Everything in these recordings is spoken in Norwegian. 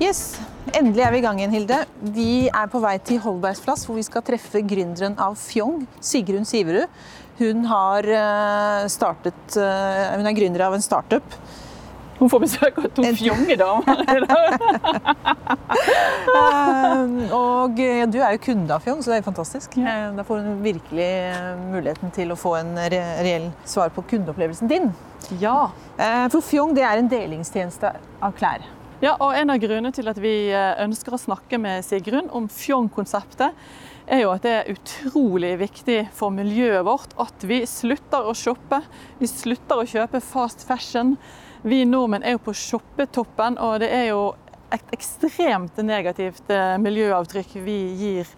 Yes, Endelig er vi i gang igjen, Hilde. Vi er på vei til Holbergsplass, hvor vi skal treffe gründeren av Fjong, Sigrun Siverud. Hun, har eh, startet, eh, hun er gründer av en startup. Hun får besøk av to fjonge damer. Um, og ja, du er jo kunde av Fjong, så det er jo fantastisk. Ja. Da får hun virkelig eh, muligheten til å få en re reell svar på kundeopplevelsen din. Ja. Eh, For Fjong det er en delingstjeneste av klær. Ja, og En av grunnene til at vi eh, ønsker å snakke med Sigrun om Fjong-konseptet, er jo at det er utrolig viktig for miljøet vårt at vi slutter å shoppe. Vi slutter å kjøpe fast fashion. Vi nordmenn er jo på shoppetoppen, og det er jo et ekstremt negativt eh, miljøavtrykk vi gir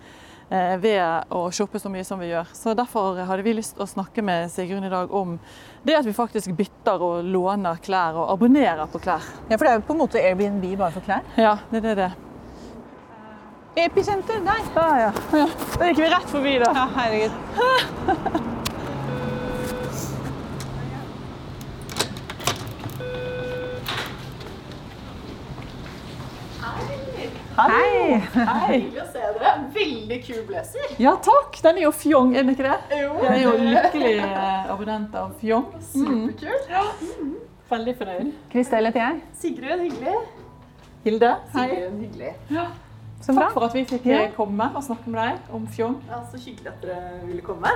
ved å shoppe så mye som vi gjør. Så Derfor hadde vi lyst til å snakke med Sigrun i dag om det at vi faktisk bytter og låner klær og abonnerer på klær. Ja, For det er jo på en måte Airbnb bare for klær. Ja, det er det. det. Episenter, der! Ah, ja. ja. Da gikk vi rett forbi, da. Ja, herregud. Hei! Hei. Hyggelig å se dere. Veldig kul blazer. Ja, takk. Den er jo fjong, er den ikke det? Jo. Jeg er jo lykkelig eh, abonnent av fjong. Superkul. Veldig fornøyd. Kristel heter jeg. Sigrun, hyggelig. Hilde, hei. Sigrun, hyggelig. Så bra. Takk for at vi fikk Ja. eh, komme og snakke med deg om fjong. Ja, så hyggelig at dere ville komme.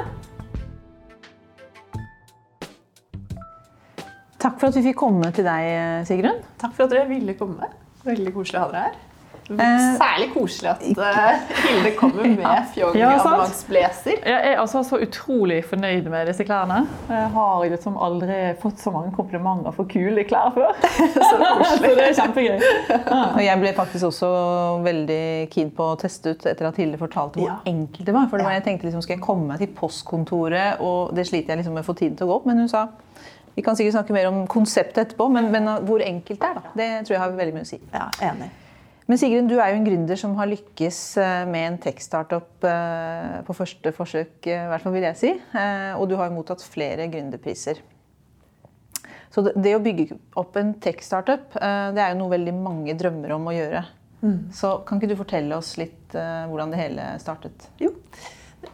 Takk for at vi fikk komme til deg, Sigrun. Takk for at dere ville komme. Veldig koselig å ha dere her. Eh, Særlig koselig at eh, Hilde kommer med fjong Ja. Jeg er altså så utrolig fornøyd med disse klærne. Jeg har liksom aldri fått så mange komplimenter for kule klær før. Så koselig. Så det er kjempegøy. Og jeg ble faktisk også veldig keen på å teste ut etter at Hilde fortalte hvor Ja. enkelt det var. For det var jeg tenkte liksom, skal jeg komme meg til postkontoret, og det sliter jeg liksom med å få tiden til å gå opp. Men hun sa vi kan sikkert snakke mer om konseptet etterpå, men, men hvor enkelt det er, da, det tror jeg har veldig mye å si. Ja, enig. Men Sigrun, du er jo en gründer som har lykkes eh, med en tech-startup eh, på første forsøk, eh, i hvert fall vil jeg si. Og du har jo mottatt flere gründerpriser. Så det- å bygge opp en tech-startup, det er jo noe veldig mange drømmer om å gjøre. Så kan ikke du fortelle oss litt hvordan det hele startet? Jo.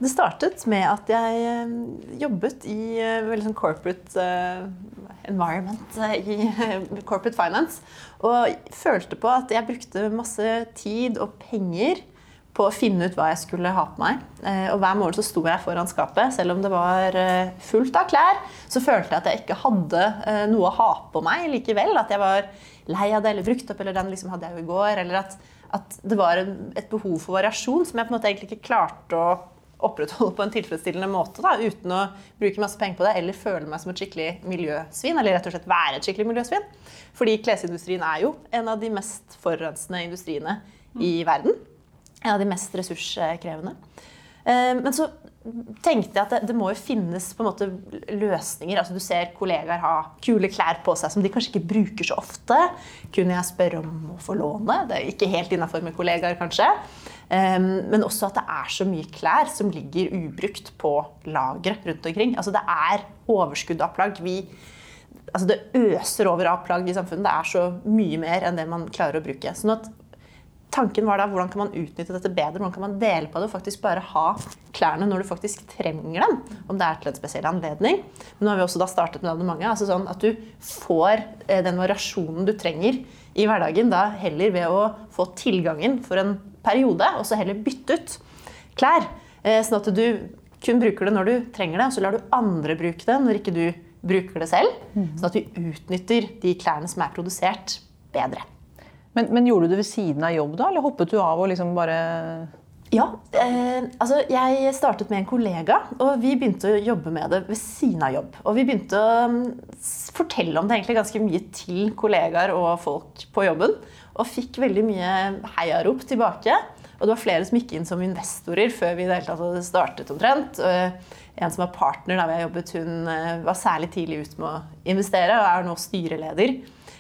Det startet med at jeg eh, jobbet i eh, veldig sånn corporate eh, environment i corporate finance. Og følte på at jeg brukte masse tid og penger på å finne ut hva jeg skulle ha på meg. Og hver morgen så sto jeg foran skapet. Selv om det var fullt av klær, så følte jeg at jeg ikke hadde noe å ha på meg likevel. At jeg var lei av det eller brukt opp, eller den liksom hadde jeg jo i går. Eller at, at det var et behov for variasjon som jeg på en måte egentlig ikke klarte å opprettholde på en tilfredsstillende måte da, uten å bruke masse penger på det eller føle meg som et skikkelig miljøsvin. Eller rett og slett være et skikkelig miljøsvin. Fordi klesindustrien er jo en av de mest forurensende industriene i verden. En av de mest ressurskrevende. Eh, Men så tenkte jeg at det, det må jo finnes på en måte løsninger. Altså Du ser kollegaer ha kule klær på seg som de kanskje ikke bruker så ofte. Kunne jeg spørre om å få låne? Det er ikke helt innafor med kollegaer, kanskje. Men også at det er så mye klær som ligger ubrukt på lagre rundt omkring. Altså Det er overskudd av plagg. Vi, altså det øser over av plagg i samfunnet. Det er så mye mer enn det man klarer å bruke. Sånn at tanken var da hvordan kan man utnytte dette bedre? Hvordan kan man dele på det og faktisk bare ha klærne når du faktisk trenger dem? Om det er til en spesiell anledning. Men nå har vi også da startet med abonnementet. Altså sånn at du får eh, den variasjonen du trenger i hverdagen da heller ved å få tilgangen for en periode, og så heller bytte ut klær. Eh, Sånn at du kun bruker det når du trenger det, og så lar du andre bruke det når ikke du bruker det selv. Sånn at vi utnytter de klærne som er produsert, bedre. Men, men gjorde du det ved siden av jobb, da? Eller hoppet du av og liksom bare Ja, eh, altså jeg startet med en kollega, og vi begynte å jobbe med det ved siden av jobb. Og vi begynte å mm, fortelle om det egentlig ganske mye til kollegaer og folk på jobben. Og fikk veldig mye heiarop tilbake. Og det var flere som gikk inn som investorer før vi det startet omtrent. En som var partner vi har jobbet, hun eh, var særlig tidlig ute med å investere og er nå styreleder.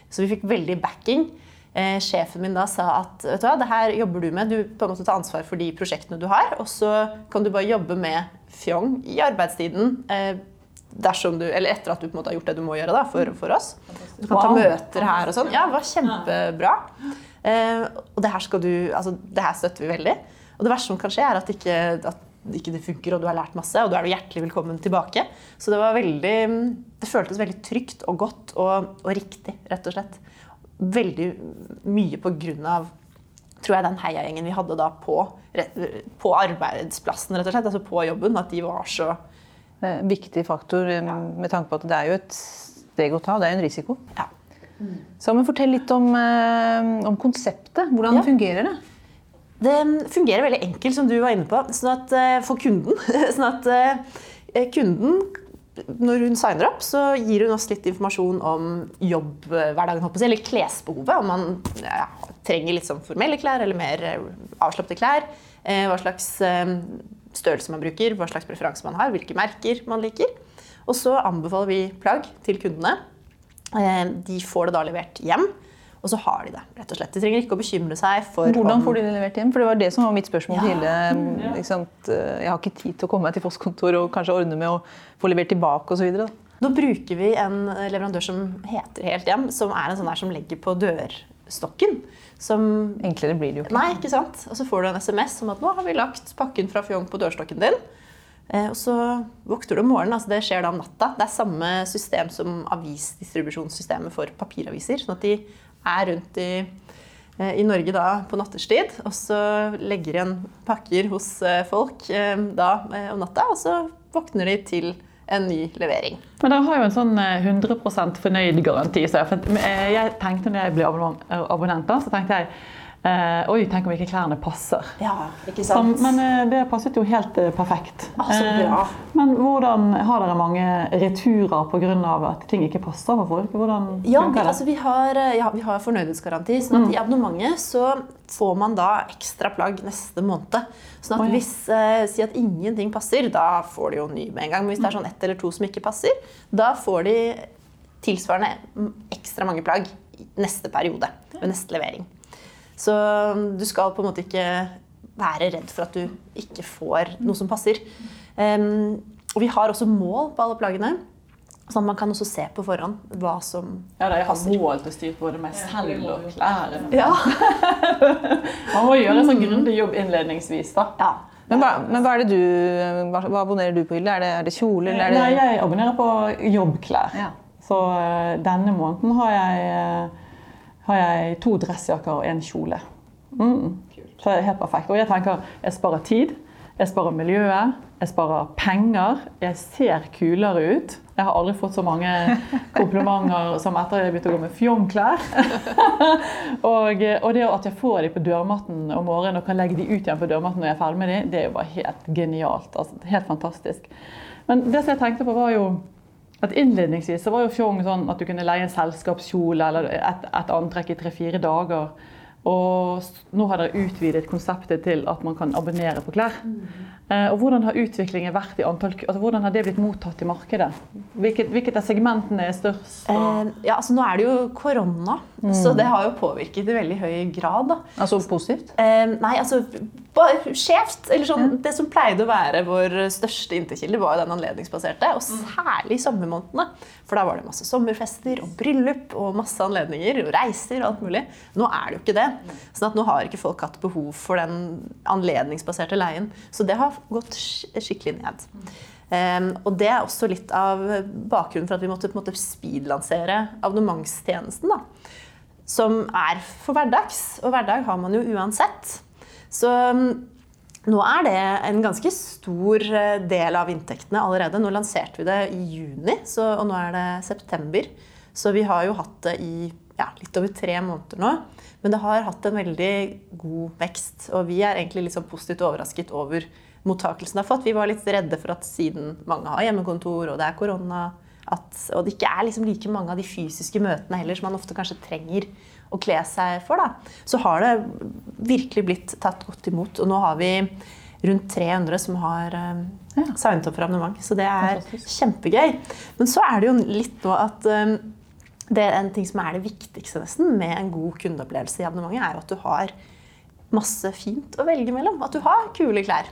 Så vi fikk veldig backing. Eh, sjefen min da sa at vet du hva, det her jobber du med, du på en måte tar ansvar for de prosjektene du har, og så kan du bare jobbe med Fjong i arbeidstiden eh, dersom du, eller etter at du på en måte har gjort det du må gjøre da, for, for oss. Du kan ta møter her og sånn. Ja, det var kjempebra. Eh, og det her, skal du, altså, det her støtter vi veldig. Og det verste som kan skje, er at ikke, at ikke det funker, og du har lært masse, og du er hjertelig velkommen tilbake. Så det var veldig Det føltes veldig trygt og godt og, og riktig, rett og slett. Veldig mye på grunn av tror jeg den heiagjengen vi hadde da på, på arbeidsplassen, rett og slett, altså på jobben, at de var så viktig faktor eh, med tanke på at det er jo et steg å ta, det er jo en risiko. Ja. Så men Fortell litt om, eh, om konseptet. Hvordan Ja. fungerer det? Det fungerer veldig enkelt, som du var inne på, sånn at, eh, for kunden. sånn at eh, kunden, når hun signer opp, så gir hun oss litt informasjon om jobbhverdagen, eller klesbehovet. Om man ja, trenger litt sånn formelle klær eller mer eh, avslappede klær. eh, Hva slags eh, størrelse man bruker, hva slags preferanse man har, hvilke merker man liker. Og så anbefaler vi plagg til kundene. Eh, De får det da levert hjem. Og så har de det. rett og slett. De trenger ikke å bekymre seg for Hvordan om- får de det levert hjem? For Det var det som var mitt spørsmål Ja. til Hilde. Ikke sant? Jeg har ikke tid til å komme meg til postkontor og kanskje ordne med å få levert tilbake osv. Nå bruker vi en leverandør som heter Helt Hjem, som er en sånn der som legger på dørstokken. Som Enklere blir det jo ikke. Nei, ikke sant? Og så får du en SMS om at nå har vi lagt pakken fra Fjong på dørstokken din. Eh, Og så våkner du om morgenen. altså Det skjer da om natta. Det er samme system som avisdistribusjonssystemet for papiraviser. sånn at de er rundt i, eh, i Norge da på nattestid. Og så legger igjen pakker hos eh, folk da om natta, og så våkner de til en ny levering. Men dere har jo en sånn eh, 100% fornøyd-garanti. Så jeg, eh, jeg tenkte når jeg ble eh, abonnent, da, så tenkte jeg eh, Oi, tenk om ikke klærne passer. Ja, ikke Så, men eh, det passet jo helt eh, perfekt. Ah, så bra. Eh, Men hvordan har dere mange returer pga. at ting ikke passer for folk? Hvordan Ja, vi, altså vi har, ja, vi har fornøydhetsgaranti. sånn at I abonnementet så får man da ekstra plagg neste måned. Sånn at ja. hvis eh, Si at ingenting passer, da får de jo ny med en gang. Men hvis det er sånn ett eller to som ikke passer, da får de tilsvarende mm, ekstra mange plagg neste periode. Ved neste levering. Så du skal på en måte ikke være redd for at du ikke får noe som passer. Um, og vi har også mål på alle plaggene. Sånn at man kan også se på forhånd hva som Ja, da, jeg har målt og styrt både meg selv og klærne. Ja. Man må gjøre en sånn grundig jobb innledningsvis, da. ja. Men hva, men hva er det du hva, hva abonnerer du på, Hilde? Er det, er det kjole, eller er det Nei, jeg abonnerer på jobbklær. Ja. Så eh, denne måneden har jeg, eh, har jeg to dressjakker og en kjole. Mm. Så det er helt perfekt. Og jeg tenker jeg sparer tid, jeg sparer miljøet, jeg sparer penger. Jeg ser kulere ut. Jeg har aldri fått så mange komplimenter som etter at jeg begynte å gå med fjongklær. og, og det at jeg får dem på dørmatten om morgenen og kan legge dem ut igjen på dørmatten når jeg er ferdig med dem, det er jo bare helt genialt. Altså, helt fantastisk. Men det som jeg tenkte på, var jo at Innledningsvis så var jo Fjong sånn at du kunne leie en selskapskjole eller et, et antrekk i tre-fire dager. Og nå har dere utvidet konseptet til at man kan abonnere på klær. Eh, og Hvordan har utviklingen vært i antall altså Hvordan har det blitt mottatt i markedet? Hvilket, hvilket av segmentene er størst? Eh, ja, altså Nå er det jo korona, så det har jo påvirket i veldig høy grad. da. Altså positivt? Eh, nei, altså skjevt. Eller sånn, Det som pleide å være vår største inntektskilde, var jo den anledningsbaserte. Og særlig i sommermånedene. For da var det masse sommerfester og bryllup og masse anledninger. Og reiser og alt mulig. Nå er det jo ikke det. Sånn at nå har ikke folk hatt behov for den anledningsbaserte leien. Så det har gått skikkelig ned. Um, og det er også litt av bakgrunnen for at vi måtte på en måte speedlansere abonnementstjenesten. da som er for hverdags. Og hverdag har man jo uansett. Så um, nå er det en ganske stor eh, del av inntektene allerede. Nå lanserte vi det i juni, så, og nå er det september. Så vi har jo hatt det i ja, litt over tre måneder nå. Men det har hatt en veldig god vekst. Og vi er egentlig litt sånn positivt overrasket over mottakelsen har fått. Vi var litt redde for at siden mange har hjemmekontor og det er korona, at, og det ikke er liksom like mange av de fysiske møtene heller som man ofte kanskje trenger å kle seg for, da, så har det virkelig blitt tatt godt imot. Og nå har vi rundt 300 som har eh, signet opp for abonnement. Så det er kjempegøy. Men så er det jo litt nå at um, det er en ting som er det viktigste nesten med en god kundeopplevelse i abonnementet, er at du har masse fint å velge mellom. At du har kule klær.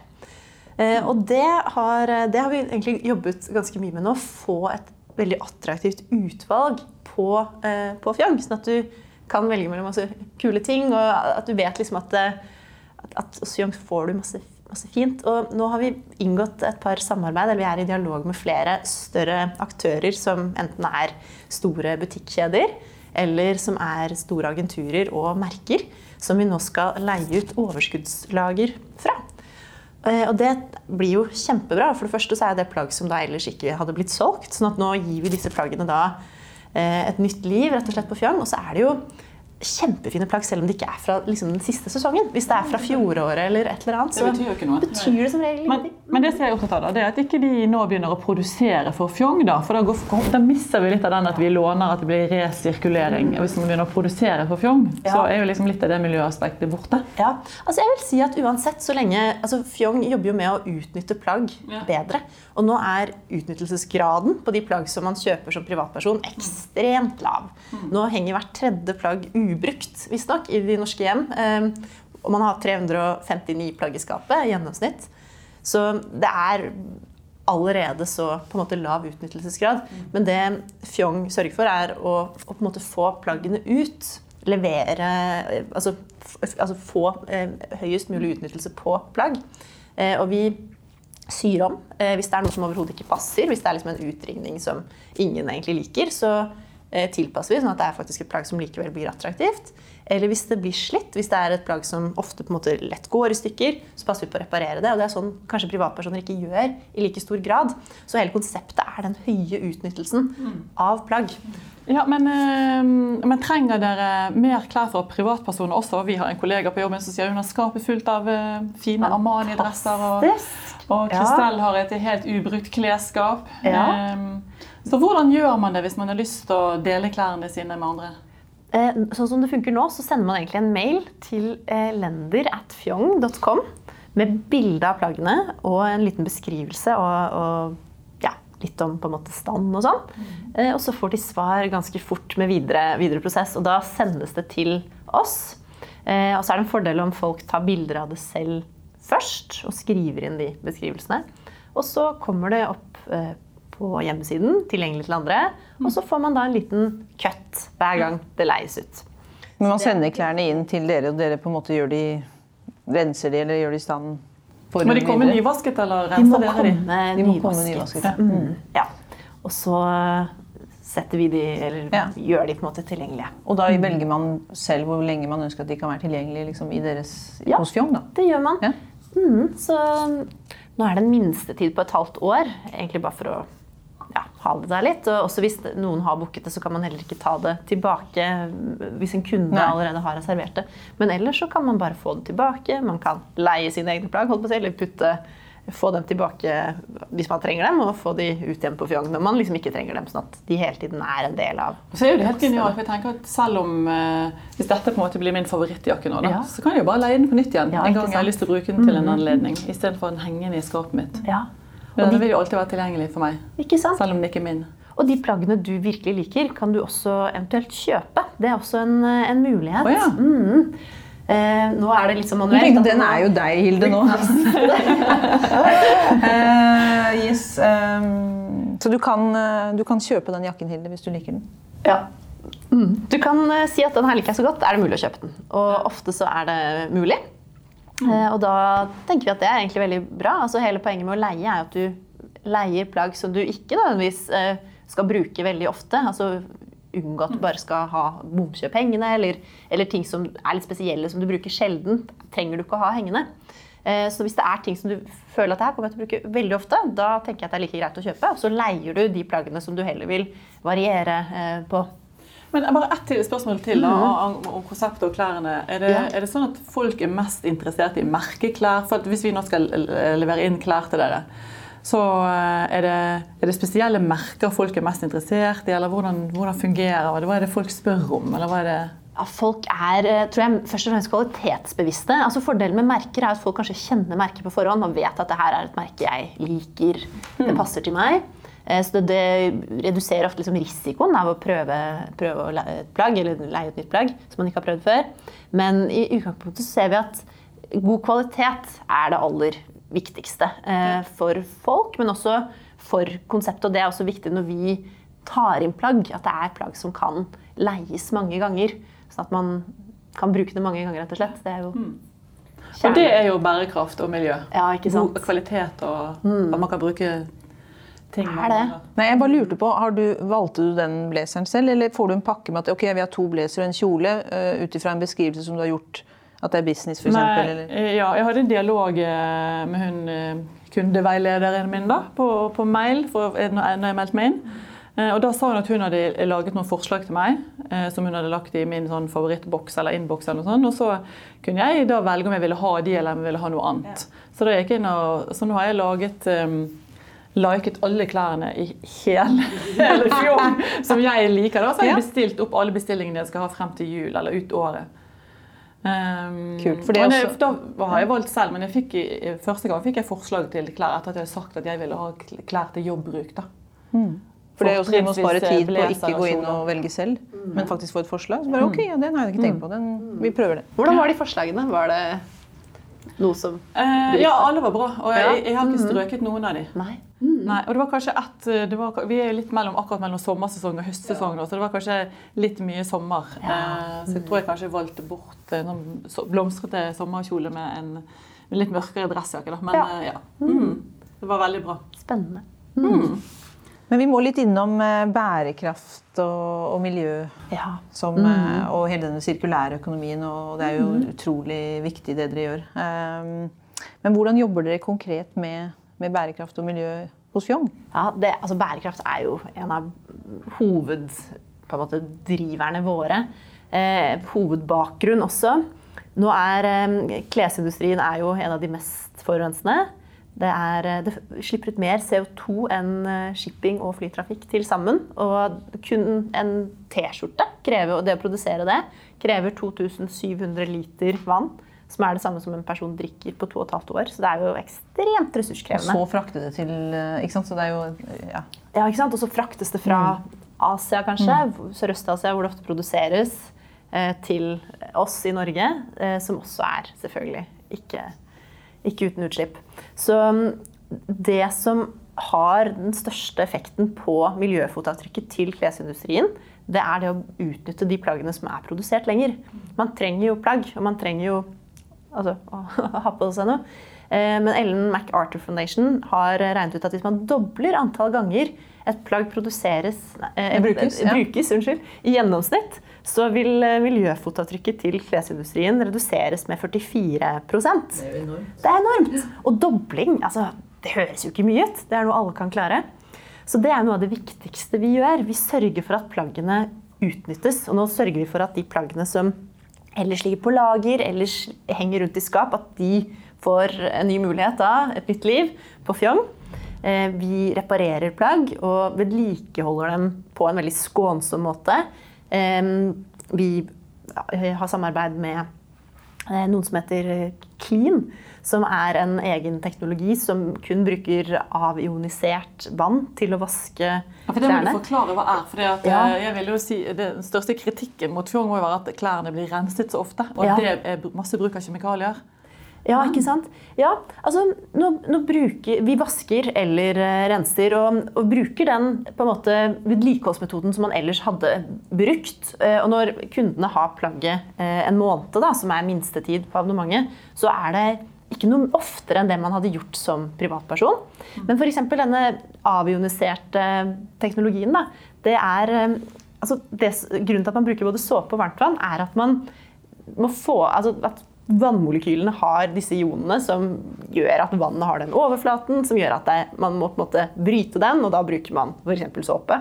Eh, og det har, det har vi egentlig jobbet ganske mye med nå. Få et veldig attraktivt utvalg på, eh, på Fjong. Sånn at du kan velge mellom masse kule ting, og at du vet liksom at, at hos Fjong får du masse, masse fint. Og nå har vi inngått et par samarbeid, eller vi er i dialog med flere større aktører som enten er store butikkjeder, eller som er store agenturer og merker, som vi nå skal leie ut overskuddslager fra. Eh, og det blir jo kjempebra. For det første så er det plagg som da ellers ikke hadde blitt solgt. sånn at nå gir vi disse plaggene da eh, et nytt liv rett og slett på Fjong. Og så er det jo kjempefine plagg selv om det ikke er fra liksom, den siste sesongen. Hvis det er fra fjoråret eller et eller annet, så Det betyr jo ikke noe. betyr det som regel Men, men det som jeg er opptatt av, da, det er at ikke de nå begynner å produsere for fjong. Da for da, går, da mister vi litt av den at vi låner, at det blir resirkulering. Hvis man begynner å produsere for fjong, så er jo liksom litt av det miljøaspektet borte. Ja, altså jeg vil si at uansett så lenge altså Fjong jobber jo med å utnytte plagg Ja. bedre. Og nå er utnyttelsesgraden på de plagg som man kjøper som privatperson, ekstremt lav. Nå henger hvert tredje plagg ubrukt, visstnok, i de norske hjem. Eh, Og man har 359 plagg i skapet i gjennomsnitt. Så det er allerede så på en måte lav utnyttelsesgrad. Men det Fjong sørger for, er å, å på en måte få plaggene ut. Levere eh, Altså, altså få eh, høyest mulig utnyttelse på plagg. Eh, og vi syr om eh, hvis det er noe som overhodet ikke passer. Hvis det er liksom en utringning som ingen egentlig liker, så tilpasser vi sånn at det er faktisk et plagg som likevel blir attraktivt. Eller hvis det blir slitt, hvis det er et plagg som ofte på en måte lett går i stykker, så passer vi på å reparere det. Og det er sånn kanskje privatpersoner ikke gjør i like stor grad. Så hele konseptet er den høye utnyttelsen av plagg. Ja, men, eh, men trenger dere mer klær fra privatpersoner også? Vi har en kollega på jobben som sier hun har skapet fullt av eh, fine Armani-dresser. Og, og Kristel Ja. Har et helt ubrukt klesskap. Ja. Eh, Så hvordan gjør man det hvis man har lyst til å dele klærne sine med andre? Eh, sånn som det funker nå, så sender man egentlig en mail til eh, lender.fjong.com med bilde av plaggene og en liten beskrivelse og, og ja, litt om på en måte stand og sånn. Eh, og så får de svar ganske fort med videre, videre prosess, og da sendes det til oss. Eh, og så er det en fordel om folk tar bilder av det selv først og skriver inn de beskrivelsene. Og så kommer det opp eh, på hjemmesiden, tilgjengelig til andre. Og så får man da en liten cut hver gang det leies ut. Men man sender klærne inn til dere, og dere på en måte gjør de renser de eller gjør de i stand? Må de komme nyvasket, eller renser dere de? De må komme nyvasket. Mm, ja. Og så eh, setter vi de, eller Ja. gjør de på en måte tilgjengelige. Og da velger man selv hvor lenge man ønsker at de kan være tilgjengelige liksom, i deres, Ja. hos Fjong. da. Det gjør man. Ja. Mm, så nå er det en minstetid på et halvt år, egentlig bare for å ja, ha det der litt. Og også hvis noen har booket det, så kan man heller ikke ta det tilbake hvis en kunde Nei. allerede har reservert det. Men ellers så kan man bare få det tilbake. Man kan leie sine egne plagg, holdt på å si, eller putte få dem tilbake hvis man trenger dem, og få de ut igjen på Fjong når man liksom ikke trenger dem. Sånn at de hele tiden er en del av Så er jo det helt genialt, for jeg tenker at Selv om eh, hvis dette på en måte blir min favorittjakke nå, da, Ja. så kan jeg jo bare leie den på nytt igjen Ja, en gang gang jeg har lyst til å bruke den til en anledning, istedenfor den hengende i skapet mitt. Ja. Og den de, vil jo alltid være tilgjengelig for meg, ikke sant? selv om den ikke er min. Og de plaggene du virkelig liker, kan du også eventuelt kjøpe. Det er også en, eh, en mulighet. Oh, ja. mm. Eh, nå er det litt sånn manuelt. den er jo deg, Hilde, nå. uh, yes, Um, så du kan, du kan kjøpe den jakken, Hilde, hvis du liker den. Ja. Mm. Du kan si at den her liker jeg så godt, er det mulig å kjøpe den. Og ofte så er det mulig. Eh, og da tenker vi at det er egentlig veldig bra. Altså Hele poenget med å leie er at du leier plagg som du ikke nødvendigvis eh, skal bruke veldig ofte. Altså unngå at du bare skal ha bomkjøp hengende, eller, eller ting som er litt spesielle som du bruker sjelden, trenger du ikke å ha hengende. Eh, Så hvis det er ting som du føler at det her kommer jeg til å bruke veldig ofte, da tenker jeg at det er like greit å kjøpe. Og så leier du de plaggene som du heller vil variere på. Men bare ett spørsmål til da, om, om konseptet og klærne. Er det, Ja. er det sånn at folk er mest interessert i merkeklær? For hvis vi nå skal levere inn klær til dere, så eh, er det, er det spesielle merker folk er mest interessert i? Eller hvordan, hvordan fungerer det? Hva er det folk spør om? Eller hva er det folk er eh, tror jeg, først og fremst kvalitetsbevisste. Altså Fordelen med merker er at folk kanskje kjenner merket på forhånd og vet at det her er et merke jeg liker. Det passer til meg. Eh, Så det, det reduserer ofte liksom risikoen av å prøve, prøve å leie et plagg eller leie et nytt plagg som man ikke har prøvd før. Men i utgangspunktet ser vi at god kvalitet er det aller viktigste eh, for folk, men også for konseptet. Og det er også viktig når vi tar inn plagg, at det er plagg som kan leies mange ganger. Sånn at man kan bruke det mange ganger, rett og slett. Det er jo Og det er jo bærekraft og miljø. Ja, ikke sant? God kvalitet og at man kan bruke ting Det er det. Nei, jeg bare lurte på, har du, Valgte du den blazeren selv, eller får du en pakke med at ok, vi har to blazere og en kjole, uh, ut ifra en beskrivelse som du har gjort? At det er business, f.eks.? Nei, Eller? eh, ja, jeg hadde en dialog eh, med hun kundeveilederen min da, på, på mail for, når jeg- meldte meg inn. Eh, Og da sa hun at hun hadde laget noen forslag til meg eh, som hun hadde lagt i min sånn favorittboks eller innboks. eller noe sånt, Og så kunne jeg da velge om jeg ville ha de eller om jeg ville ha noe annet. Så da gikk jeg inn og, så nå har jeg laget um, liket alle klærne i hele, hele fjorden som jeg liker. Da. Så har jeg bestilt opp alle bestillingene jeg skal ha frem til jul eller ut året. Um, Kult, for det er det- også- Da har jeg valgt selv, men jeg fikk, første gang fikk jeg forslag til klær etter at jeg hadde sagt at jeg ville ha klær til jobbbruk. da. For det er jo også det å spare tid på å ikke gå inn og velge selv, men faktisk få et forslag. Så bare, ok, ja, den har jeg ikke tenkt på. Den, vi prøver det. Hvordan var de forslagene? Var det noe som Eh, ja, alle var bra, og jeg, jeg har ikke strøket noen av de. Nei. Nei, og det var kanskje ett det var, Vi er litt mellom, akkurat mellom sommersesong og høstsesong ja. så det var kanskje litt mye sommer. Eh, så jeg tror jeg kanskje valgte bort en sånn blomstrete sommerkjole med en litt mørkere dressjakke. Men Ja. eh, ja. Mm. Det var veldig bra. Spennende. Men vi må litt innom eh, bærekraft og, og miljø Ja. som, mm. og hele denne sirkulære økonomien. Og det er jo utrolig viktig det dere gjør. Um, men hvordan jobber dere konkret med, med bærekraft og miljø hos Fjong? Ja, det, altså Bærekraft er jo en av hoveddriverne våre. Eh, hovedbakgrunn også. Nå er eh, Klesindustrien er jo en av de mest forurensende. Det, er, eh, det slipper ut mer CO2 enn eh, shipping og flytrafikk til sammen. Og kun en T-skjorte, det å produsere det, krever 2700 liter vann. Som er det samme som en person drikker på to og et halvt år. Så det er jo ekstremt ressurskrevende. Og så frakte det til eh, Ikke sant? Så det er jo ja. Ja, ikke sant? Og så fraktes det fra Asia, kanskje, Sørøst-Asia, hvor det ofte produseres, til oss i Norge, som også er selvfølgelig ikke, ikke uten utslipp. Så mm, det som har den største effekten på miljøfotavtrykket til klesindustrien, det er det å utnytte de plaggene som er produsert lenger. Man trenger jo plagg, og man trenger jo altså, å ha på seg noe. Eh, Men Ellen MacArthur Foundation har regnet ut at hvis man dobler antall ganger et plagg produseres, eh, Brukes, ja. brukes unnskyld, i gjennomsnitt, så vil eh, miljøfotavtrykket til klesindustrien reduseres med 44% Det er enormt! Og dobling, altså, det høres jo ikke mye ut. Det er noe alle kan klare. Så det er noe av det viktigste vi gjør. Vi sørger for at plaggene utnyttes. Og nå sørger vi for at de plaggene som ellers ligger på lager, ellers henger rundt i skap, at de får en ny mulighet da, et nytt liv på Fjong. Eh, Vi reparerer plagg og vedlikeholder dem på en veldig skånsom måte. Eh, Vi har samarbeid med eh, noen som heter Clean, som er en egen teknologi som kun bruker avionisert vann til å vaske Ja, for det må du forklare hva er. For Ja. jeg vil jo si, Den største kritikken mot Fjong må jo være at klærne blir renset så ofte. Og Ja. det er masse bruk av kjemikalier. Ja, ikke sant? Ja, altså, nå, nå bruker Vi vasker eller eh, renser og, og bruker den på en måte vedlikeholdsmetoden som man ellers hadde brukt. Eh, Og når kundene har plagget eh, en måned, da, som er minstetid på abonnementet, så er det ikke noe oftere enn det man hadde gjort som privatperson. Men f.eks. denne avioniserte teknologien, da, det er altså det, Grunnen til at man bruker både såpe og varmt vann, er at man må få altså at vannmolekylene har disse ionene som gjør at vannet har den overflaten, som gjør at det, man må på en måte bryte den, og da bruker man f.eks. såpe.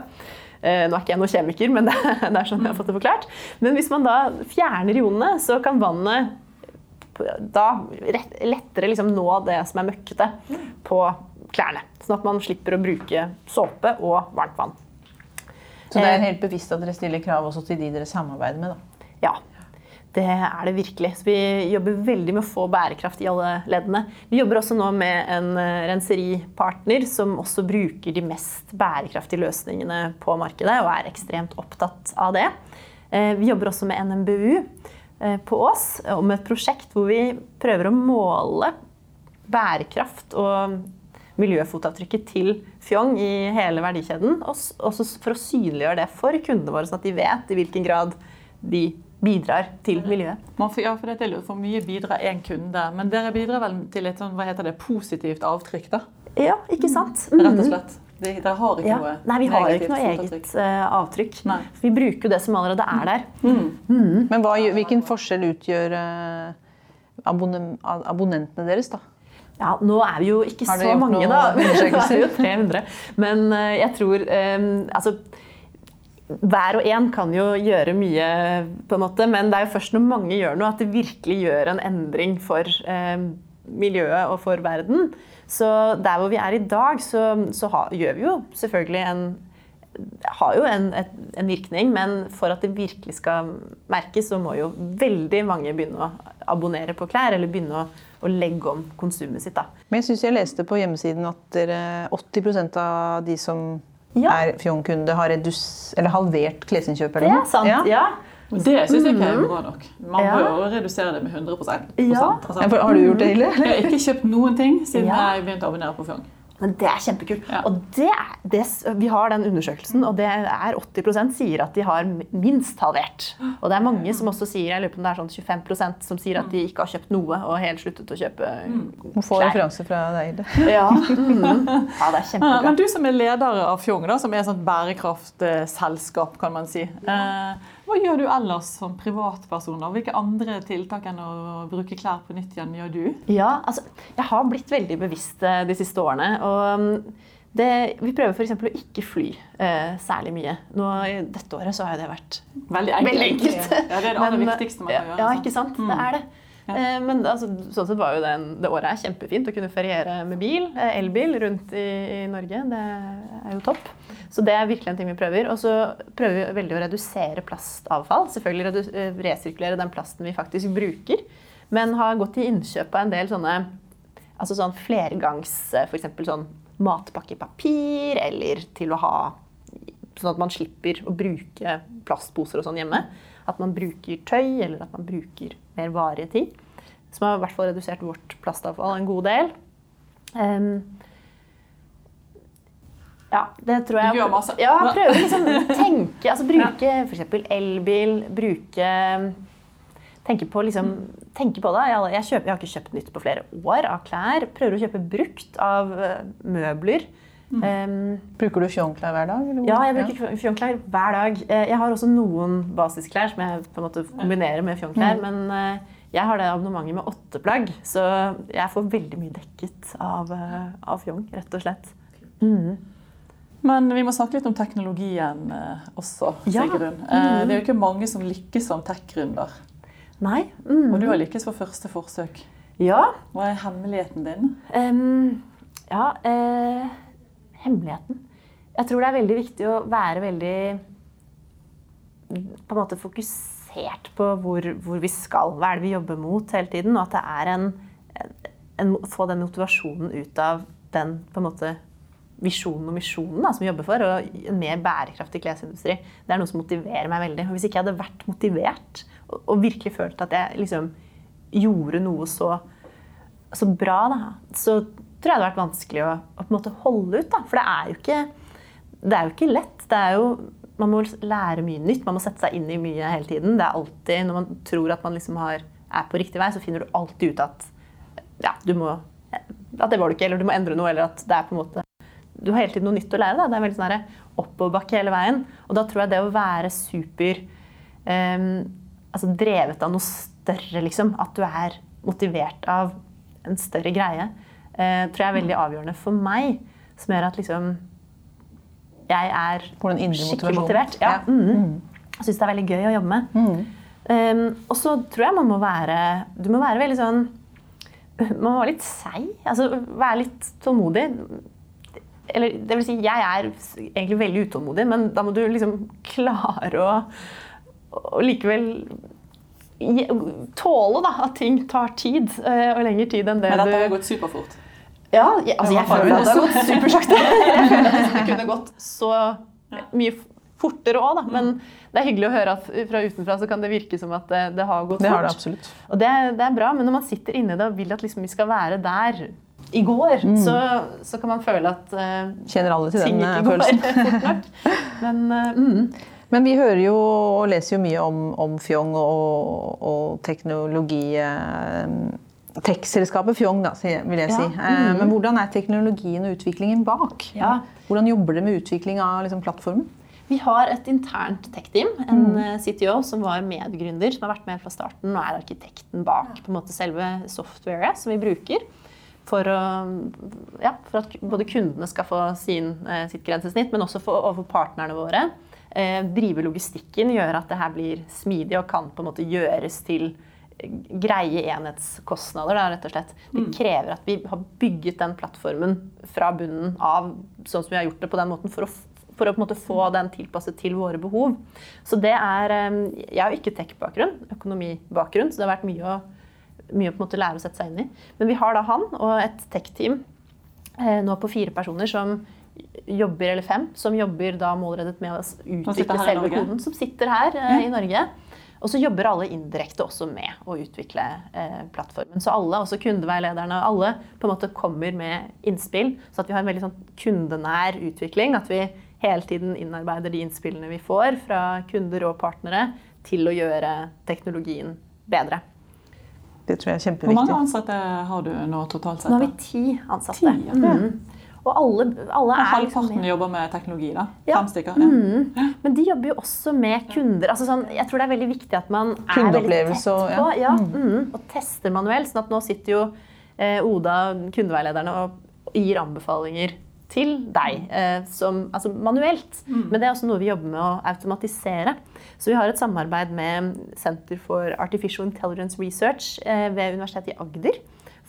Eh, nå er ikke jeg noen kjemiker, men det, det er sånn jeg har fått det forklart. Men hvis man da fjerner ionene, så kan vannet da lettere liksom nå det som er møkkete på klærne. Sånn at man slipper å bruke såpe og varmt vann. Så det er helt bevisst at dere stiller krav også til de dere samarbeider med. da. Ja, det er det virkelig. Så vi jobber veldig med å få bærekraft i alle leddene. Vi jobber også nå med en eh, renseripartner som også bruker de mest bærekraftige løsningene på markedet, og er ekstremt opptatt av det. Eh, Vi jobber også med NMBU eh, på Ås om et prosjekt hvor vi prøver å måle bærekraft og miljøfotavtrykket til Fjong i hele verdikjeden. Også for å synliggjøre det for kundene våre, sånn at de vet i hvilken grad de bidrar til miljøet. Man får, ja, for det er jo For mye bidrar én kunde. Men dere bidrar vel til et sånn, hva heter det, positivt avtrykk, da? Ja, ikke sant? Rett og Mhm. slett. De- Dere har ikke Ja. noe Nei, vi har negativt ikke noe eget uh, avtrykk. Nei. Vi bruker jo det som allerede er der. Men hva, hvilken forskjell utgjør uh, abonne, abonnentene deres, da? Ja, nå er vi jo ikke så mange, da. Vi er jo 300. Men uh, jeg tror um, Altså hver og en kan jo gjøre mye, på en måte, men det er jo først når mange gjør noe, at det virkelig gjør en endring for eh, miljøet og for verden. Så der hvor vi er i dag, så, så ha, gjør vi jo selvfølgelig en har jo en, et, en virkning, men for at det virkelig skal merkes, så må jo veldig mange begynne å abonnere på klær, eller begynne å, å legge om konsumet sitt. da. Men jeg syns jeg leste på hjemmesiden at dere, 80% av de som Ja. er Fjong-kunde, har redus, eller halvert klesinnkjøp. Det Eller er sant, Ja. ja. Det syns jeg ikke er bra nok. Man Ja. må jo redusere det med 100 Ja. altså, Har du gjort det, Hilde? Jeg har ikke kjøpt noen ting siden Ja. jeg begynte å abonnere på Fjong. Men det er kjempekult. Ja. Og det, er- det, vi har den undersøkelsen, og det er 80% sier at de har minst halvert. Og det er mange som også sier jeg lurer på om det er sånn 25% som sier at de ikke har kjøpt noe og helt sluttet å kjøpe Må få klær. referanse fra deg, Hilde. Ja, mm. ja det er kjempekult. kjempebra. men du som er leder av Fjong, da, som er et sånt bærekraftselskap, kan man si. Eh, hva gjør du ellers som privatperson? da? Hvilke andre tiltak enn å bruke klær på nytt igjen gjør du? Ja, altså, jeg har blitt veldig bevisst eh, de siste årene. Og mm, det, vi prøver f.eks. å ikke fly eh, særlig mye. Nå, dette året så har det vært Veldig enkelt. Veldig enkelt. Ja, det er det aller viktigste man kan gjøre. Ja, ikke sant? Mm. Det er det. Ja. Eh, Men altså, sånn sett var jo det, det året er kjempefint å kunne feriere med bil, eh, elbil, rundt i, i Norge. Det er jo topp. Så det er virkelig en ting vi prøver. Og så prøver vi veldig å redusere plastavfall. Selvfølgelig eh, resirkulere den plasten vi faktisk bruker. Men har gått til innkjøp av en del sånne altså sånn flergangs F.eks. sånn matpakkepapir, eller til å ha Sånn at man slipper å bruke plastposer og sånn hjemme. At man bruker tøy, eller at man bruker mer varige ting. Som har i hvert fall redusert vårt plastavfall en god del. Um, ja, det tror jeg Du gjør masse. Ja, prøve å liksom tenke. Altså bruke f.eks. elbil. Bruke Tenke på, liksom, tenke på det. Jeg, jeg, kjøper, jeg har ikke kjøpt nytt på flere år av klær. Prøver å kjøpe brukt av eh, møbler. Ehm, Bruker du fjongklær hver dag? eller ja, jeg bruker fjongklær hver dag. Eh, Jeg har også noen basisklær som jeg på en måte kombinerer med fjongklær. Men eh, jeg har det abonnementet med åtte plagg, så jeg får veldig mye dekket av, eh, av fjong, rett og slett. Mm. Men vi må snakke litt om teknologien også, Ja. Mm. Det er jo ikke mange som lykkes som tech-gründer. Nei. Mm. Og du har lykkes for første forsøk. Ja. Hva er hemmeligheten din? Um, ja eh, Hemmeligheten. Jeg tror det er veldig viktig å være veldig på en måte fokusert på hvor, hvor vi skal. Hva er det vi jobber mot hele tiden? Og at det er en, en Få den motivasjonen ut av den på en måte visjonen og misjonen da, som vi jobber for, og en mer bærekraftig klesindustri. Det er noe som motiverer meg veldig. Hvis ikke jeg hadde vært motivert og, og virkelig følt at jeg liksom gjorde noe så, så bra, da, så tror jeg det hadde vært vanskelig å, å på en måte holde ut. Da. For det er jo ikke, det er jo ikke lett. Det er jo, man må lære mye nytt. Man må sette seg inn i mye hele tiden. Det er alltid, Når man tror at man liksom har, er på riktig vei, så finner du alltid ut at ja, du må, at det var du ikke, eller du må endre noe, eller at det er på en måte du har hele tiden noe nytt å lære. Da. Det er veldig sånn oppoverbakke hele veien. Og da tror jeg det å være super um, altså drevet av noe større, liksom, at du er motivert av en større greie, tror jeg er veldig avgjørende for meg. Som gjør at liksom jeg er skikkelig motivert. Ja. Ja. Mm. Jeg syns det er veldig gøy å jobbe med. Um, og så tror jeg man må være Du må være veldig sånn Man må være litt seig. Altså være litt tålmodig. Eller det vil si, jeg er egentlig veldig utålmodig, men da må du liksom klare å, å likevel tåle da, at ting tar tid, eh, og lengre tid enn det du Men dette har gått superfort. Ja, jeg, altså jeg føler at det har gått supersakte. Jeg føler at det kunne gått så mye fortere òg, da. Men det er hyggelig å høre at fra utenfra så kan det virke som at det, det har gått Det har det absolutt. Og det, det er bra, men når man sitter inne i det og vil at liksom vi skal være der i går, så, så kan man føle at uh, Kjenner alle til den eh, følelsen. Men uh, mm. Men vi hører jo og leser jo mye om, om Fjong og, og teknologi eh, Tech-selskapet Fjong, da, vil jeg si. Ja. Mm. Men hvordan er teknologien og utviklingen bak? Ja. Hvordan jobber dere med utvikling av liksom, plattformen? Vi har et internt tech-team, en mm. CTO som var medgründer, som har vært med fra starten og er arkitekten bak på en måte, selve softwaret som vi bruker. For, å, ja, for at både kundene skal få sin, eh, sitt grensesnitt, men også for, overfor partnerne våre. Eh, drive logistikken, gjøre at det her blir smidig og kan på en måte gjøres til greie enhetskostnader. Da, rett og slett. Det krever at vi har bygget den plattformen fra bunnen av sånn som vi har gjort det på den måten, for å, for å på en måte få den tilpasset til våre behov. Så det er, eh, Jeg har ikke tech-bakgrunn, økonomibakgrunn, så det har vært mye å, mye å på en måte lære å sette seg inn i. Men vi har da han og et tech-team eh, nå på fire personer som jobber, eller fem, som jobber da målrettet med å utvikle selve koden, som sitter her eh, i Norge. Og så jobber alle indirekte også med å utvikle eh, plattformen. Så alle, også kundeveilederne, alle på en måte kommer med innspill, så at vi har en veldig sånn kundenær utvikling. At vi hele tiden innarbeider de innspillene vi får fra kunder og partnere, til å gjøre teknologien bedre. Det tror jeg er kjempeviktig. Hvor mange ansatte har du nå totalt sett? Nå har vi ti ansatte. Ti, ja. Mhm. Og alle, alle er Halvparten liksom halvparten med. jobber med teknologi, da? Ja. Fem stykker? Ja. Mm. Men de jobber jo også med kunder. Altså sånn, jeg tror det er veldig viktig at man er veldig tett og- på ja. ja, mm, og tester manuelt. sånn at nå sitter jo eh, Oda, kundeveilederne, og gir anbefalinger til deg eh, som, altså manuelt. Men det er også noe vi jobber med å automatisere. Så vi har et samarbeid med Senter for Artificial Intelligence Research eh, ved Universitetet i Agder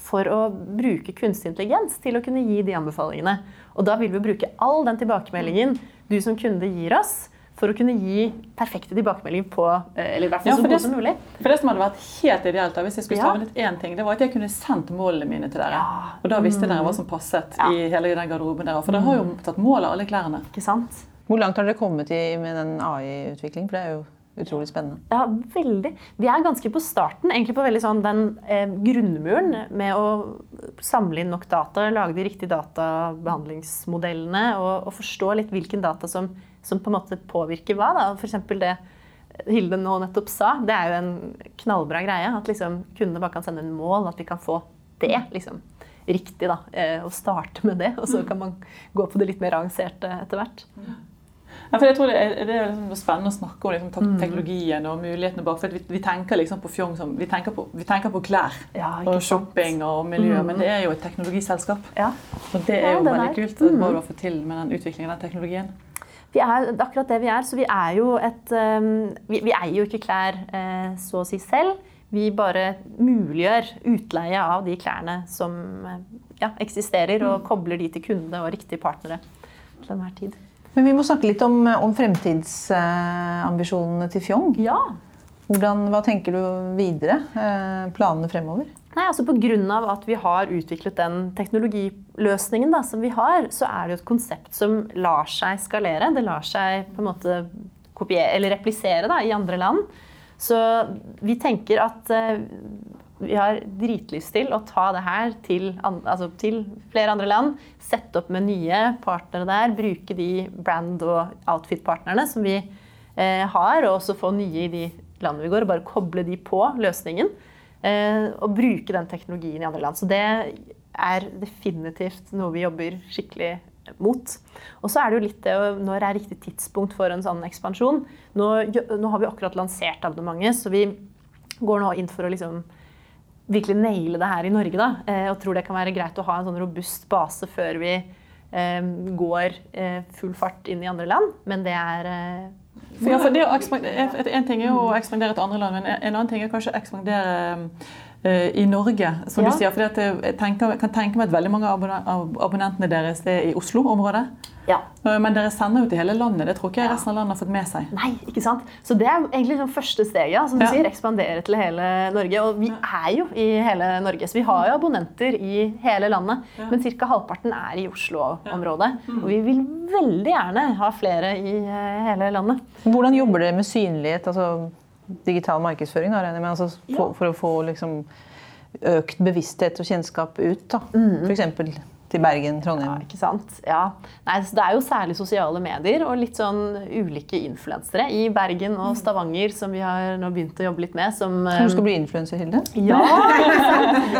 for å bruke kunstig intelligens til å kunne gi de anbefalingene. Og da vil vi bruke all den tilbakemeldingen du som kunde gir oss, for å kunne gi perfekte tilbakemeldinger på eh, Eller i hvert fall Ja, så god som mulig. For det som hadde vært helt ideelt, da, hvis jeg skulle Ja. savnet én ting, det var at jeg kunne sendt målene mine til dere. Ja. Og da visste dere hva som passet Ja. i hele den garderoben deres. For dere har jo tatt mål av alle klærne. Ikke sant? Hvor langt har dere kommet i med den AI-utvikling? For det er jo utrolig spennende. Ja, veldig. Vi er ganske på starten, egentlig på veldig sånn den eh, grunnmuren med å samle inn nok data, lage de riktige databehandlingsmodellene og, og forstå litt hvilken data som, som på en måte påvirker hva. Da. For eksempel det Hilde nå nettopp sa, det er jo en knallbra greie. At liksom kundene bare kan sende en mål, at vi kan få det liksom, riktig. da, eh, Og starte med det, og så kan man gå på det litt mer avanserte etter hvert. Ja, for jeg tror Det er, det er liksom spennende å snakke om liksom, Mm. teknologien og mulighetene bak. for vi, vi tenker liksom på Fjong som vi tenker på, vi tenker på klær Ja, og shopping og miljø, men det er jo et teknologiselskap. Ja. Og det er jo ja, veldig kult hva du har fått til med den utviklingen av den teknologien. Vi er akkurat det vi er. Så vi er jo et um, vi, vi eier jo ikke klær eh, så å si selv. Vi bare muliggjør utleie av de klærne som eh, ja, eksisterer, og kobler de til kunde og riktige partnere til enhver tid. Men vi må snakke litt om, om fremtidsambisjonene til Fjong. Ja. Hvordan, hva tenker du videre? Eh, planene fremover? Nei, altså på grunn av at vi har utviklet den teknologiløsningen da, som vi har, så er det jo et konsept som lar seg skalere. Det lar seg på en måte kopiere, eller replisere da, i andre land. Så vi tenker at eh, vi har dritlyst til å ta det her til, altså til flere andre land. Sette opp med nye partnere der. Bruke de brand- og outfit-partnerne som vi eh, har, og også få nye i de landene vi går, og bare koble de på løsningen. Eh, og bruke den teknologien i andre land. Så det er definitivt noe vi jobber skikkelig mot. Og så er det jo litt det når er riktig tidspunkt for en sånn ekspansjon. Nå, nå har vi akkurat lansert abonnementet, så vi går nå inn for å liksom virkelig naile det her i Norge. Da, eh, og tror det kan være greit å ha en sånn robust base før vi eh, går eh, full fart inn i andre land. Men det er ja, for det å en ting er jo å ekspandere til andre land, men en annen ting er kanskje å ekspandere i Norge, som Ja. du sier. For jeg tenker, kan tenke meg at veldig mange av abonnentene deres er i Oslo-området. ja. Eh, Men dere sender jo til hele landet. Det tror ikke jeg resten av landet har fått med seg. Nei, ikke sant? Så det er egentlig sånn første steget. Ja, som du Ja. sier, Ekspandere til hele Norge. Og vi er jo i hele Norge, så vi har jo abonnenter i hele landet. Men ca. halvparten er i Oslo-området. Og vi vil veldig gjerne ha flere i eh, hele landet. Hvordan jobber dere med synlighet? altså Digital markedsføring, da, regner jeg med, altså, for, for å få liksom, økt bevissthet og kjennskap ut? da, Mm. For eksempel til Bergen, Trondheim. Ja, ikke sant? Ja. Nei, så det er jo særlig sosiale medier og litt sånn ulike influensere i Bergen og Stavanger som vi har nå begynt å jobbe litt med. Som, du skal bli influenser, Hilde? ja,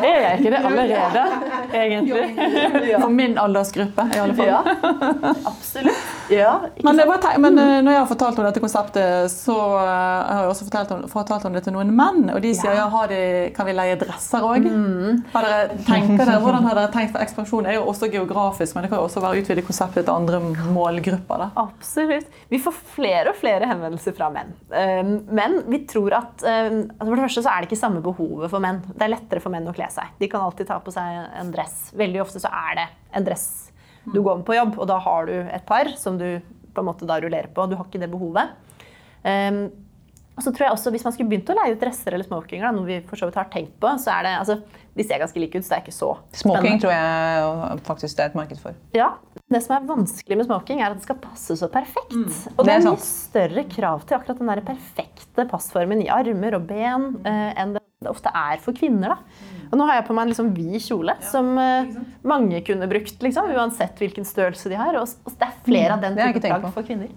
Er jeg ikke det allerede, egentlig? For min aldersgruppe, i alle fall. ja, absolutt. Ja, Men, men eh, når jeg har fortalt om dette konseptet, så eh, har jeg også fortalt om, fortalt om det til noen menn. Og de sier ja, har de, kan vi leie dresser òg? Dere, hvordan har dere tenkt for ekspansjon? Er også geografisk, men det kan jo også være utvidet utvide konseptet til andre målgrupper. da. Absolutt. Vi får flere og flere henvendelser fra menn. Um, Men vi tror at um, altså For det første så er det ikke samme behovet for menn. Det er lettere for menn å kle seg. De kan alltid ta på seg en dress. Veldig ofte så er det en dress du går med på jobb, og da har du et par som du på en måte da rullerer på. Du har ikke det behovet. Og så tror jeg også Hvis man skulle begynt å leie ut dresser eller smokinger, noe vi for så vidt har tenkt på, så er det altså, de ser ganske like ut, så det er ikke så Smoking tror jeg faktisk det er et marked for. ja, Det som er vanskelig med smoking, er at det skal passe så perfekt. Mm. Det det er er mye større krav til akkurat den der perfekte passformen i armer og ben eh, enn det det ofte er for kvinner. da. Og nå har jeg på meg en liksom vid kjole som eh, mange kunne brukt, liksom, uansett hvilken størrelse de har. Og, og det er flere av den Mm. Har jeg type plagg for kvinner.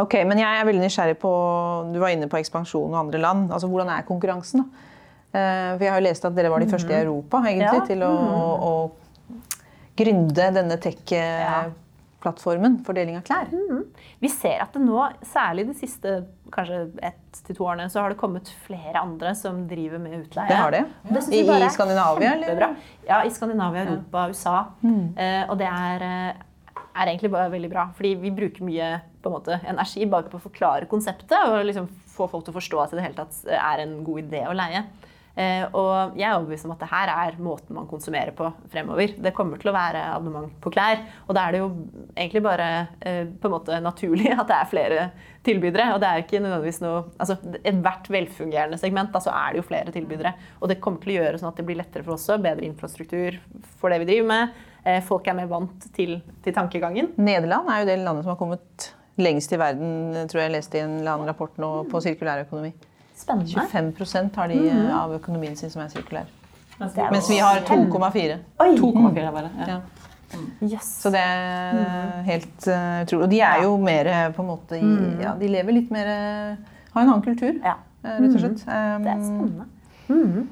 Ok, men jeg er veldig nysgjerrig på Du var inne på ekspansjon og andre land. Altså, Hvordan er konkurransen? da? Eh, For jeg har jo lest at dere var de første i Europa egentlig, Ja. til å, å gründe denne tech-plattformen for deling av klær. Vi ser at det nå, særlig de siste kanskje ett til to årene, så har det kommet flere andre som driver med utleie. Det har det. Det I, I Skandinavia, eller? Ja, i Skandinavia, Europa, USA. Eh, og det er, eh, er egentlig bare veldig bra. Fordi vi bruker mye en måte, energi bare på å forklare konseptet og liksom få folk til å forstå at det hele tatt er en god idé å leie. Eh, og jeg er overbevist om at det her er måten man konsumerer på fremover. Det kommer til å være abonnement på klær. Og da er det jo egentlig bare eh, på en måte naturlig at det er flere tilbydere. Og det er ikke nødvendigvis noe altså Ethvert velfungerende segment, da, så er det jo flere tilbydere. Og det kommer til å gjøre sånn at det blir lettere for oss også. Bedre infrastruktur for det vi driver med. Eh, folk er mer vant til, til tankegangen. Nederland er jo det landet som har kommet lengst i verden, tror jeg jeg leste i en eller annen rapport nå, på sirkulærøkonomi. Spennende. 25% har de eh, av økonomien sin som er sirkulær. Er Mens vi har 2,4. Oi! 2,4 bare. Ja. Ja. Yes. Så det er eh, helt eh, utrolig. Og de er jo mer på en måte i, ja, De lever litt mer Har en annen kultur, Ja. rett og slett. Um, Det er spennende.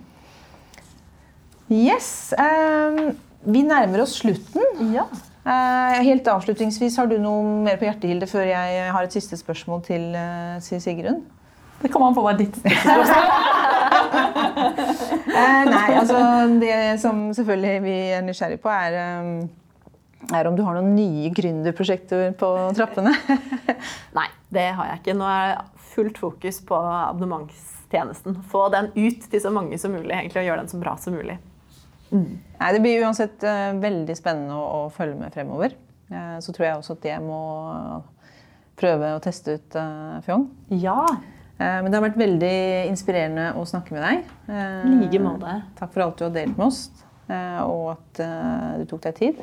Yes. um, vi nærmer oss slutten. Ja. Eh, helt avslutningsvis, har du noe mer på hjertet, Hilde, før jeg har et siste spørsmål til, eh, til Sigrun? Det kommer an på hva ditt spørsmål Eh, nei, altså det som selvfølgelig vi er nysgjerrig på, er, er om du har noen nye gründerprosjekter på trappene. Nei, det har jeg ikke. Nå er det fullt fokus på abonnementstjenesten. Få den ut til så mange som mulig, egentlig, og gjøre den så bra som mulig. Nei, Det blir uansett uh, veldig spennende å, å følge med fremover. Uh, så tror jeg også at jeg må prøve å teste ut uh, Fjong. Ja, Eh, men det har vært veldig inspirerende å snakke med deg. Eh, i like måte. Takk for alt du har delt med oss, eh, og at du tok deg tid.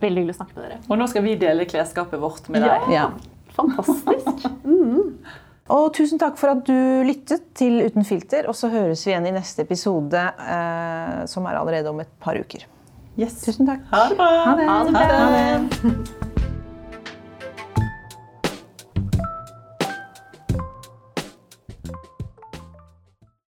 Veldig hyggelig å snakke med dere. Og nå skal vi dele klesskapet vårt med Ja. deg. Ja. Fantastisk. Og tusen takk for at du lyttet til Uten filter. Og så høres vi igjen i neste episode, eh, som er allerede om et par uker. Yes. Tusen takk. Ha det bra. Ha det. Ha det. Ha det.